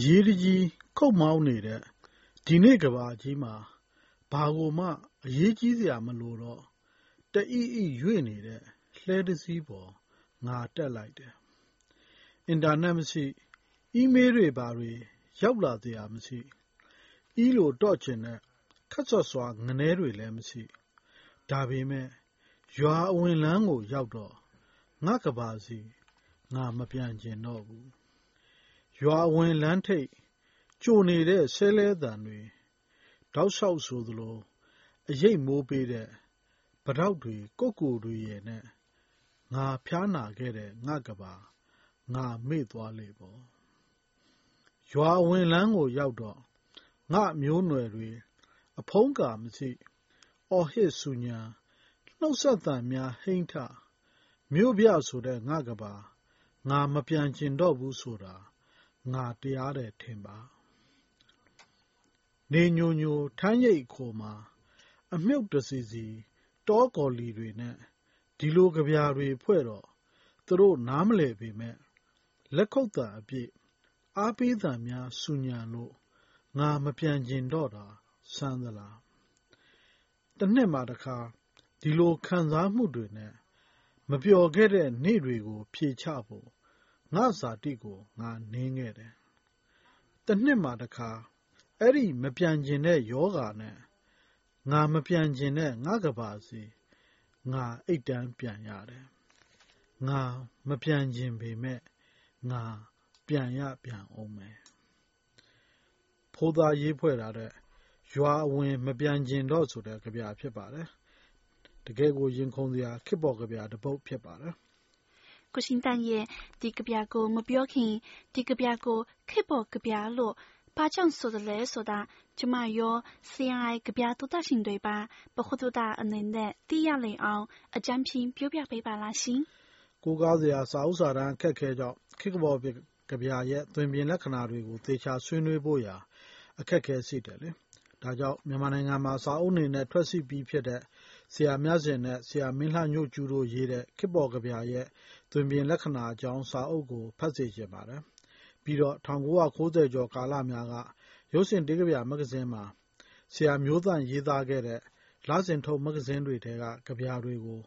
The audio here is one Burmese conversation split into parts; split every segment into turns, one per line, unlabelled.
အရေးတကြီး ခုတ်မောင်းနေတဲ့ ဒီနေ့ကမ္ဘာကြီးမှာ ဘာကိုမှ အရေးကြီးစရာမလိုတော့ တအိအိရွေ့နေတဲ့ လှည်းတစီးပေါ် ငါတက်လိုက်တယ်။အင်တာနက်မရှိ၊အီးမေးလ်တွေ ဘာတွေ ရောက်လာစရာမရှိ။အီးလိုတော့ချင်တဲ့ ခပ်ဆွတ်ဆွာ ငနဲတွေလည်းမရှိ။ဒါပေမဲ့ ရွာအဝင်လမ်းကိုရောက်တော့ ငါ့ကမ္ဘာဆီ ငါမပြန်ချင်တော့ဘူး။ ရွာအဝင်လမ်းထိပ် ကြိုနေတဲ့စဲလှည်းသံတွေ တောက်လျှောက်ဆိုသလို အရိပ်မိုးပေးတဲ့ ပိတောက်တွေ၊ကုက္ကိုတွေရယ်နဲ့ ငါဖျားနာခဲ့တဲ့ ငါ့ကမ္ဘာ ငါမေ့သွားလေပေါ့။ရွာအဝင်လမ်းကိုရောက်တော့ ငါ့မျိုးနွယ်တွေ အဖုံးကာမရှိ၊အော်ဟစ်ဆူညံ၊နှုတ်ဆက်သံများ ဟိန်းထ၊မြို့ပြဆိုတဲ့ ငါ့ကမ္ဘာ ငါမပြန်ချင်တော့ဘူးဆိုတာ ငါတရားတယ်ထင်ပါ။နေညိုညိုထန်းရိပ်အခိုမှာ အမြုပ်တစီစီတောကော်လီတွေနဲ့ဒီလိုကဗျာတွေဖွဲ့တော့သူတို့နားမလည်ပေမယ့်လက်ခုပ်သံအပြည့်အားပေးသံများဆူညံလို့ငါမပြန်ချင်တော့တာဆန်းသလား။တနှစ်မှာတခါဒီလိုခံစားမှုတွေနဲ့မပျော်ခဲ့တဲ့နေ့တွေကို ဖြေချဖို့ ငါ့ဇာတိကို ငါနင်းခဲ့တယ်။တနှစ်မှာတခါ အဲဒီမပြန်ချင်တဲ့ရောဂါနဲ့ ငါမပြန်ချင်တဲ့ ငါ့ကမ္ဘာဆီငါအိပ်တန်းပြန်ရတယ်။ငါမပြန်ချင်ပေမယ့် ငါပြန်ရပြန်ဦးမယ်။ဖိုးသားရေးဖွဲ့ထားတဲ့ ရွာအဝင်မပြန်ချင်တော့ဆိုတဲ့ ကဗျာဖြစ်ပါတယ်။တကယ့်ကို ရင်ခုန်စရာ ခေတ်ပေါ်ကဗျာတပုဒ် ဖြစ်ပါတယ်။
ကိုရှင်တန်ရဲ့ဒီကဗျာကိုမပြောခင်ဒီကဗျာကိုခေတ်ပေါ်ကဗျာလို့ဘာကြောင့်ဆိုသလဲဆိုတာကျမရော CRI ကဗျာသုတရှင်တွေပါပခုသုတအနေနဲ့သိရလေအောင်အကြမ်းဖျင်းပြောပြပေးပါလားရှင်။
ကိုးကားစရာစာအုပ်စာတမ်းအခက်အခဲကြောင့်ခေတ်ပေါ်ကဗျာရဲ့သွင်ပြင်လက္ခဏာတွေကိုသေချာဆွေးနွေးဖို့ရာအခက်အခဲရှိတယ်လေ။ဒါကြောင့်မြန်မာနိုင်ငံမှာစာအုပ်အနေနဲ့ထွက်ရှိပြီးဖြစ်တဲ့ဆရာမြတ်ဇင်နဲ့ဆရာမင်းလှညို့ကြူးတို့ရေးတဲ့ခေတ်ပေါ်ကဗျာရဲ့ သွင်ပြင်လက္ခဏာအကြောင်း စာအုပ်ကို ဖတ်စေချင်ပါတယ် ပြီးတော့ ၁၉၉၀ ကျော်ကာလများက ရုပ်ရှင်တေးကဗျာမဂ္ဂဇင်းမှာ ဆရာမျိုးသန့် ရေးသားခဲ့တဲ့ လစဉ်ထုတ် မဂ္ဂဇင်းတွေထဲက ကဗျာတွေကို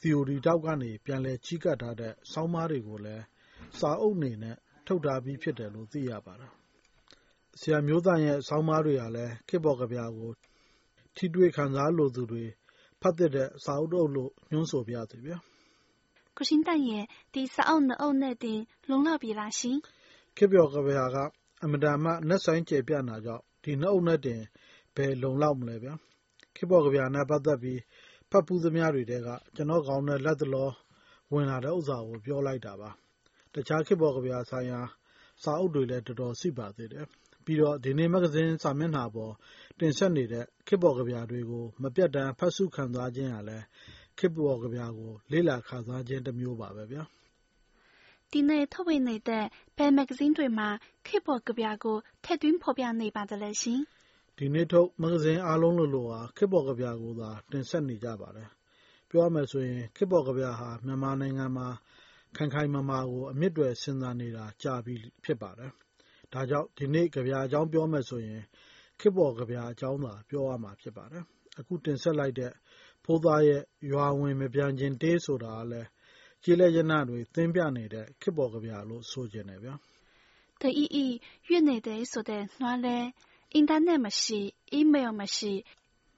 သီအိုရီထောက်ကနေ ပြန်လည်ချဉ်းကပ်ထားတဲ့ ဆောင်းပါးတွေကိုလည်း စာအုပ်အနေနဲ့ ထုတ်ထားပြီး ဖြစ်တယ်လို့ သိရပါတယ်။ဆရာမျိုးသန့်ရဲ့ ဆောင်းပါးတွေဟာလည်း ခေတ်ပေါ်ကဗျာကို ထိတွေ့ခံစားလိုသူတွေ ဖတ်သင့်တဲ့ စာအုပ်တအုပ်လို့ ညွှန်းဆိုပါရစေဗျာ။
ကိုရှင်တန့်ရဲ့ဒီစာအုပ်နှစ်အုပ်နဲ့တင်လုံလောက်ပြီလားရှင်
ခေတ်ပျော်ကဗျာကအင်မတန်မှနက်ရှိုင်းကျယ်ပြန့်တာကြောင့်ဒီနှစ်အုပ်နဲ့တင်ဘယ်လုံလောက်မလဲဗျာ။ခေတ်ပျော်ကဗျာနဲ့ပတ်သက်ပြီးဖတ်ဖူးသမျှတွေထဲကကျနော့်ခေါင်းထဲလတ်တလောဝင်လာတဲ့ဥစ္စာကိုပြောလိုက်တာပါ။တခြားခေတ်ပျော်ကဗျာဆိုင်ရာစာအုပ်တွေလည်းတော်တော်ရှိပါသေးတယ်။ပြီးတော့ဒီနေ့မဂ္ဂဇင်းစာမျက်နှာပေါ်တင်ဆက်နေတဲ့ခေတ်ပျော်ကဗျာတွေကိုမပြတ်တမ်းဖတ်ရှုခံစားခြင်းဟာလည်း ခေတ်ပျော်ကဗျာကို လေ့လာခံစားခြင်းတမျိုးပါပဲဗျာ။
ဒီနေ့ထုတ်ဝေနေတဲ့ဘယ်မဂ္ဂဇင်းတွေမှာခေတ်ပေါ်ကဗျာကိုထည့်သွင်းဖော်ပြနေပါသလဲရှင်။
ဒီနေ့ထုတ်မဂ္ဂဇင်းအားလုံးလိုလိုဟာခေတ်ပေါ်ကဗျာကိုသာတင်ဆက်နေကြပါတယ်။ပြောရမယ်ဆိုရင်ခေတ်ပေါ်ကဗျာဟာမြန်မာနိုင်ငံမှာခိုင်ခိုင်မာမာကိုအမြစ်တွယ်စဉ်းစားနေတာကြာပြီဖြစ်ပါတယ်။ဒါကြောင့်ဒီနေ့ကဗျာအကြောင်းပြောမယ်ဆိုရင်ခေတ်ပေါ်ကဗျာအကြောင်းသာပြောရမှာဖြစ်ပါတယ်။အခုတင်ဆက်လိုက်တဲ့ ဖိုးသားရဲ့ ရွာဝင်မပြန်ချင်တေး ဆိုတာကလည်း ကျေးလက်ရနတွေ သင်းပြနေတဲ့ ခေတ်ပေါ်ကဗျာလို့ ဆိုချင်တယ်ဗျာ။
တအိအိ ရွေ့နေတဲ့ဆိုတဲ့နွားလဲအင်တာနက်မရှိ၊အီးမေးလ်မရှိ၊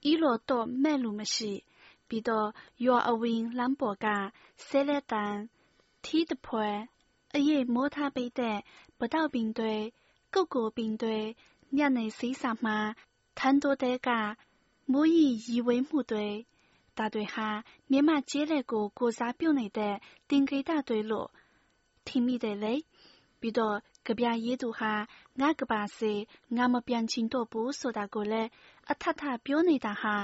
အီးလိုတော့မဲ့လူမရှိ ပြီးတော့ ရွာအဝင် လမ်းပေါ်ကစဲလဲတန်ထီးတဖွဲအရိပ်မိုးထားပေးတဲ့ပတောက်ပင်တွေ ကုတ်ကိုပင်တွေ ညနေစီးစာမှာ ထန်းတိုးတဲကမိုးရီရီဝေးမှုတွေဒါတွေဟာမြန်မာကျေးလက်ကိုကိုယ်စားပြုနေတဲ့သင်္ကေတ တွေလို့ထင်မိတယ်လေ။ပြီးတော့ကဗျာရေးသူဟာငါ့ကမ္ဘာဆီငါမပြန်ချင်တော့ဘူးဆိုတာကိုလည်းအထပ်ထပ်ပြောနေတာဟာ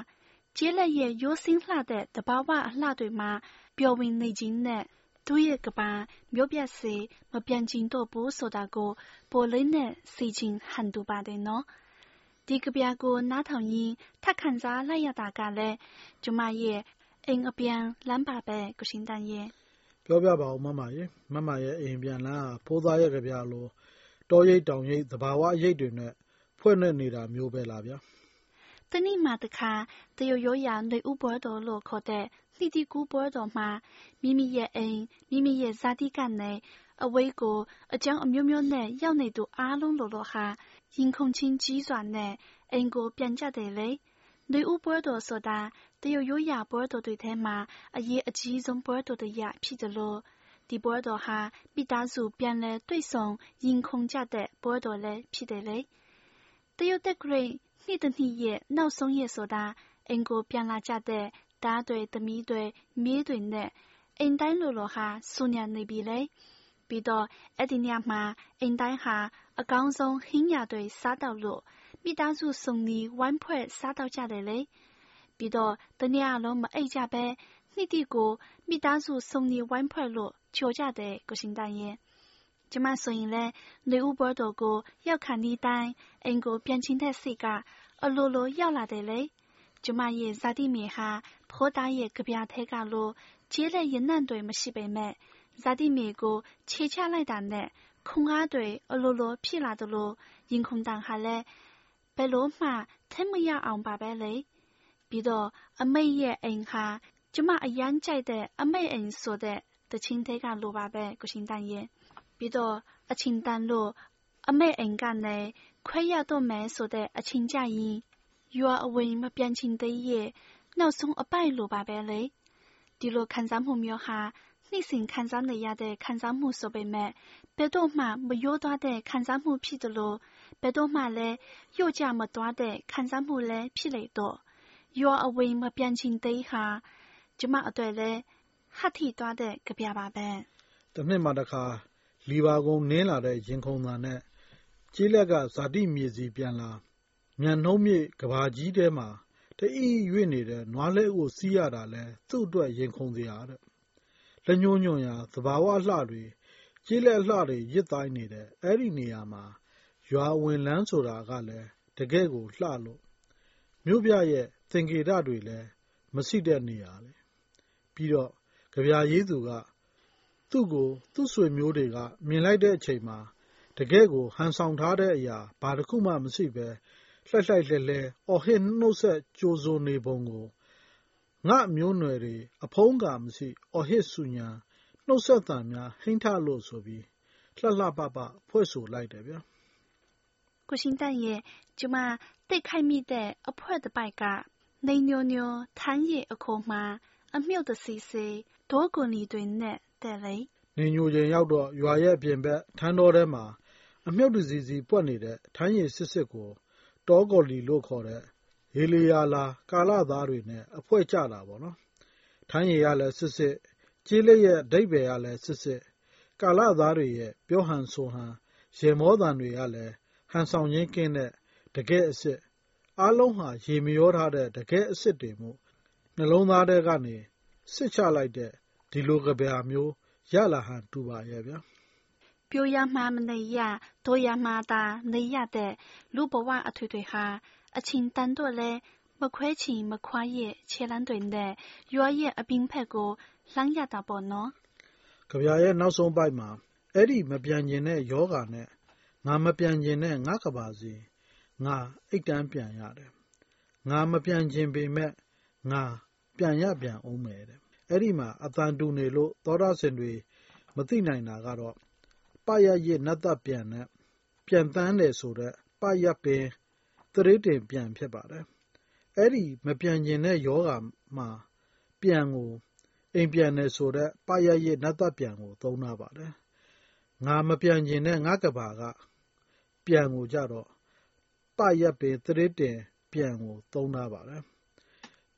ကျေးလက်ရဲ့ရိုးစင်းလှတဲ့သဘာဝအလှတွေမှာပျော်ဝင်နေခြင်းနဲ့သူ့ရဲ့ကမ္ဘာမြို့ပြဆီမပြန်ချင်တော့ဘူးဆိုတာကိုပိုလေးနက်စေချင်ဟန်တူပါတယ်နော်။ ဒီကဗျာကို နားထောင်ရင်း ထပ်ခံစားလိုက်ရတာကလည်း ကျမရဲ့ အိမ်အပြန်လမ်းပါပဲ ကိုရှင်တန်ရဲ့
ပြောပြပါဦးမမရေ မမရဲ့ အိမ်ပြန်လမ်းဟာ ဖိုးသားရဲ့ကဗျာလို တောရိပ်တောင်ရိပ်သဘာဝအရိပ်တွေနဲ့ ဖွဲ့နှက်နေတာမျိုးပဲလားဗျာ။
တနေ့မှတခါတရုတ်ရိုးရာ နွေဦးပွဲတော်လို့ခေါ်တဲ့လှီတီကူးပွဲတော်မှာ မိမိရဲ့အိမ် မိမိရဲ့ဇာတိကနေ အဝေးကို အကြောင်းအမျိုးမျိုးနဲ့ ရောက်နေသူအားလုံးလိုလိုဟာ ရင်ခုန်ချင်းကြီးစွာနဲ့အိမ်ကိုပြန်ကြတယ်လေ။နွေဦးပွဲတော်ဆိုတာတရုတ်ရိုးရာပွဲတော်တွေထဲမှာအရေးအကြီးဆုံးပွဲတော်တစ်ရပ်ဖြစ်တယ်လို့ဒီပွဲတော်ဟာမိသားစုပြန်လည်တွေ့ဆုံရင်ခုန်ကြတဲ့ပွဲတော်လည်းဖြစ်တယ်လေ။တရုတ်တက္ကရာနှစ်တစ်နှစ်ရဲ့နောက်ဆုံးရက်ဆိုတာအိမ်ကိုပြန်လာကြတဲ့သားတွေသမီးတွေမြေးတွေနဲ့အိမ်တိုင်းလိုလိုဟာဆူညံနေပြီလေ။ပြီးတော့အဲ့ဒီညမှာအိမ်တိုင်းဟာ အကောင်းဆုံးဟင်းရတွေစား到လို့မိသားစုစုံလီဝိုင်းဖွဲ့စား到ကြတယ်လေပြီးတော့တနေ့အလုံးမအိပ်ကြပဲနှစ်တီကိုမိသားစုစုံလီဝိုင်းဖွဲ့လို့ချော်ကြတယ်ကိုရှင်တန်ရဲ့ကျမဆိုရင်လဲနေဦးဘောတော်ကိုရောက်ခံဒီတိုင်းအင်ကိုပြန်ချင်းတဲ့စိတ်ကအလိုလိုရောက်လာတယ်လေကျမရဲ့ဇာတိမြေဟာဖိုးသားရဲ့ကြပြထဲကလို့ခြေလက်ရနံ့တွေမရှိပေမဲ့ဇာတိမြေကိုခြေချလိုက်တာနဲ့ ခုံအားတွေအလိုလိုဖြစ်လာတယ်လို့ရင်ခုန်တန်ဟာလည်းဘယ်လိုမှထမရအောင်ပါပဲလေပြီးတော့အမိတ်ရဲ့အိမ်ဟာကျမအရန်ကြိုက်တဲ့အမိတ်အိမ်ဆိုတဲ့တချင်းထဲကလိုပါပဲကိုရှင်တန်ရဲ့ပြီးတော့အချင်းတန်လို့အမေအိမ်ကနေခွဲရတော့မယ်ဆိုတဲ့အချင်းကြရင်ရွာအဝင်မပြ န်ချင်သေးရဲ့နောက်ဆုံးအပိုက်လိုပါပဲလေဒီလိုခံစားမှုမျိုးဟာနှစ်စဉ်ခံစားနေရတဲ့ခံစားမှုဆိုပေမဲ့ ဘယ်တော့မှမရိုးသွားတဲ့ ခံစားမှုဖြစ်တယ်လို့ဘယ်တော့မှလည်းရို့ကြမသွားတဲ့ ခံစားမှုလည်း ဖြစ်လေတော့ ရွာအဝင်မပြန်ချင်သေးဟာ ကျမအတွက်လည်းဟတ်ထိသွားတဲ့ကြပြပါပဲ
တနှစ်မှတစ်ခါ လီပါကုန်းနင်းလာတဲ့ ရင်ခုန်သာနဲ့ ကျေးလက်က ဇာတိမြေစီပြန်လာ မြန်နှုံးမြေကဘာကြီးထဲမှာ တအီရွေ့နေတဲ့ နွားလဲကို စီးရတာလဲသူ့အတွက် ရင်ခုန်စရာတဲ့ လက်ညှိုးညွန့်ရာ သဘာဝလှတွေ ကျေးလက်လှတွေ ရစ်တိုင်းနေတဲ့ အဲ့ဒီနေရာမှာ ရွာဝင်လန်းဆိုတာကလည်း တကယ်ကိုလှလို့ မြို့ပြရဲ့ သင်္ကေတတွေလည်း မရှိတဲ့နေရာလေပြီးတော့ ကဗျာရေးသူက သူ့ကို သူ့ဆွေမျိုးတွေက မြင်လိုက်တဲ့အချိန်မှာ တကယ့်ကို ဟန်ဆောင်ထားတဲ့အရာ ဘာတစ်ခုမှမရှိဘဲ လှိုက်လှိုက်လှဲလှဲ အော်ဟစ်နှုတ်ဆက်ကြိုဆိုနေပုံကို ငါ့မျိုးနွယ်တွေ အဖုံးကာမရှိ အော်ဟစ်ဆူညံ နှုတ်ဆက်သံများ ဟိန်းထလို့ဆိုပြီး လှလှပပ ဖွဲ့ဆိုလိုက်တယ်ဗျာ
ကိုရှင်တန်ရဲ့ ကျမ တိတ်ခိုက်မိတဲ့ အဖွဲတစ်ပိုက်ကနေညိုညိုထမ်းရည်အခုမှအမြုပ်တစီစီဒေါကွန်လီတွေနဲ့ တဲ့လေ
နေညိုချိန်ရောက်တော့ ရွာရဲ့အပြင်ဘက် ထန်းတော်ထဲမှာ အမြုပ်တစီစီပွက်နေတဲ့ ထန်းရည်စစ်စစ်ကို တောကော်လီလို့ခေါ်တဲ့ ဟေလီယာလာ ကာလသားတွေနဲ့ အဖွဲ့ကြတာပေါ့နော် ထန်းရည်ရလည်း စစ်စစ် ကျေးလက်ရဲ့ အဓိပ္ပာယ်ကလည်း စစ်စစ် ကာလသားတွေရဲ့ ပြောဟန်ဆိုဟန်ရေမောသံတွေကလည်း ဟန်ဆောင်ရင်းကင်းတဲ့ တကယ်အစ်စ် အားလုံးဟာ ရေမရောထားတဲ့ တကယ်အစ်စ်တွေမို့ နှလုံးသားထဲကနေ စစ်ချလိုက်တဲ့ ဒီလိုကဗျာမျိုး ရလာဟန်တူပါရဲ့ဗျာ
ပြောရမှမနေရ တို့ရမှသာ နေရတဲ့ လူဘဝအထွေထွေဟာ အချင်းတန်တော့လဲမခွဲချင်မခွာရဲ့ခြေလမ်းတွေနဲ့ရွာရဲ့အပင်းဖက်ကိုလှမ်းရတာပေါ့နော်
ကြဗျာရဲ့နောက်ဆုံးပိုက်မှာအဲ့ဒီမပြန်ကျင်တဲ့ယောဂာနဲ့ငါမပြန်ကျင်တဲ့ငါကပါစီငါအိတ်တန်းပြန်ရတယ်ငါမပြန်ကျင်ပေမဲ့ငါပြန်ရပြန်အောင်မယ်တဲ့အဲ့ဒီမှာအတန်တူနေလို့သောတာစင်တွေမသိနိုင်တာကတော့ပရရစ်နတ်သက်ပြန်နဲ့ပြန်တန်းတယ်ဆိုတော့ပရပင် တရိတင်ပြန်ဖြစ်ပါတယ်အဲ့ဒီမပြန်ကျင်တဲ့ယောဂမှာပြန်ကိုအိမ်ပြန်တယ်ဆိုတော့ပရရစ်နတ်သက်ပြန်ကို သုံးတာပါတယ်ငါမပြန်ကျင်တဲ့ငါကဘာကပြန်ကိုကြတော့ပရပင်တရိတင်ပြန်ကို သုံးတာပါတယ်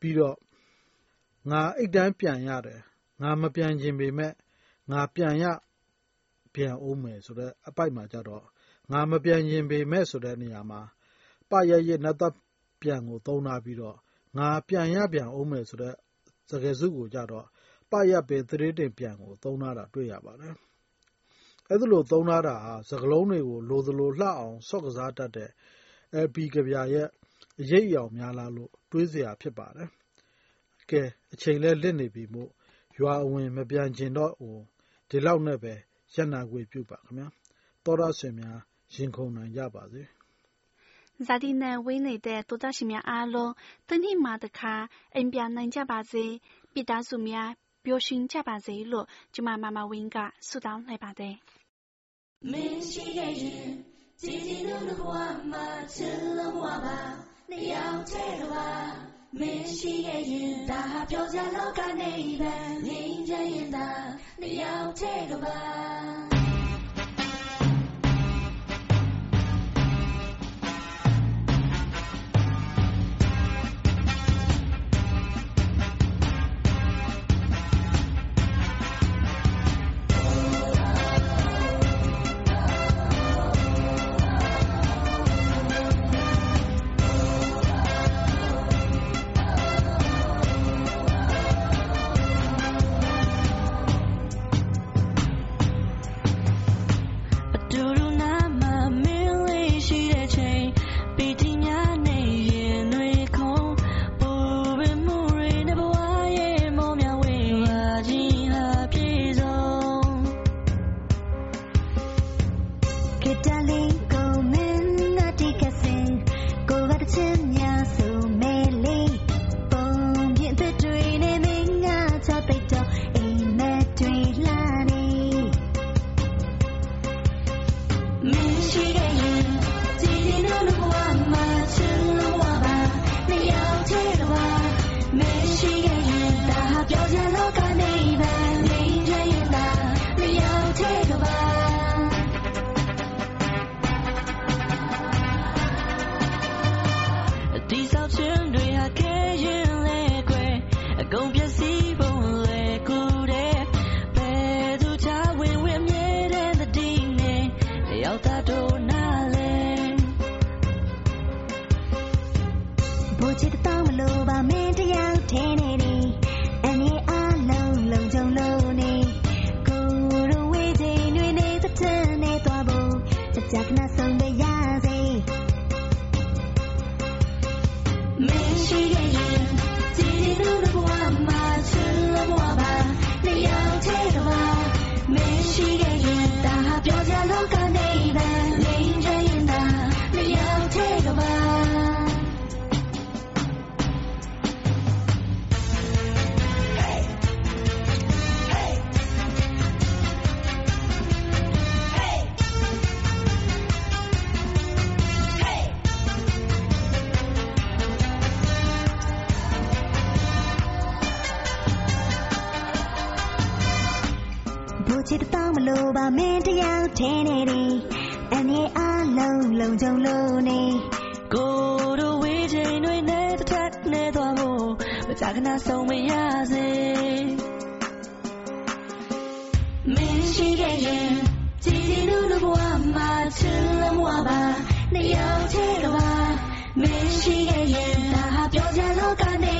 ပြီးတော့ငါအိတ်တန်းပြန်ရတယ်ငါမပြန်ချင်ပေမဲ့ငါပြန်ရပြန်ဦးမယ်ဆိုတဲ့အပိုက်မှာကြတော့ငါမပြန်ချင်ပေမဲ့ဆိုတဲ့နေရာမှာ ပယက်ရစ်နတ်သပြန်ကို သုံးထားပြီးတော့ ငါပြန်ရပြန်ဦးမယ်ဆိုတဲ့ စကားစုကိုကြတော့ ပယက်ပေသရေတင်ပြန်ကို သုံးထားတာ တွေ့ရပါတယ်။အဲဒီလို သုံးထားတာဟာ စကားလုံးတွေကို လိုသလိုလှအောင် ဆော့ကစားတတ်တဲ့ LP ကဗျာရဲ့ အရိပ်အယောင်များလှလို့ တွေးစရာ ဖြစ်ပါတယ်။ကဲ အချိန်လည်း လစ်နေပြီမို့ ရွာအဝင် မပြန်ချင်တော့ဟွန်း ဒီလောက်နဲ့ပဲ ရပ်နားခွင့်ပြုပါခင်ဗျာ။သောတရှင်များ ရင်ခုန်နိုင်ကြပါစေ
ဇာတိနဲ့ဝိနေတဲ့သောသားရှင်များအားလုံးတနေ့မှတခါအိမ်ပြန်နိုင်ကြပါစေ။ပိသားစုများပျော်ရွှင်ကြပါစေလို့ကျမမမဝင်းကဆုတောင်းလိုက်ပါတယ်။မင်းရှိခဲ့ရင်ကြည်ကြည်နုနဘဝမှာချစ်လုံးဘဝပါနှစ်ယောက်တည်းကပါမင်းရှိခဲ့ရင်ဒါဟာပြောကြလောကနေပဲငြိမ်းချမ်းရင်သာနှစ်ယောက် တ လုံ
ချုံလို့နေ
ကိုတို့ဝေးချိန်တွေနဲ့တစ်ထပ်နဲ့သွားဖို့မ
ကြခဏဆုံးမရစေမင်းရှိခဲ့ရင်ကြည်ကြည်လူလူဘဝမှာချစ်လမွာ
ပါနှစ်ယောက်ချေတော့ပါမင်းရှိခဲ့ရင်ဒါဟာပြောကြလောကနေ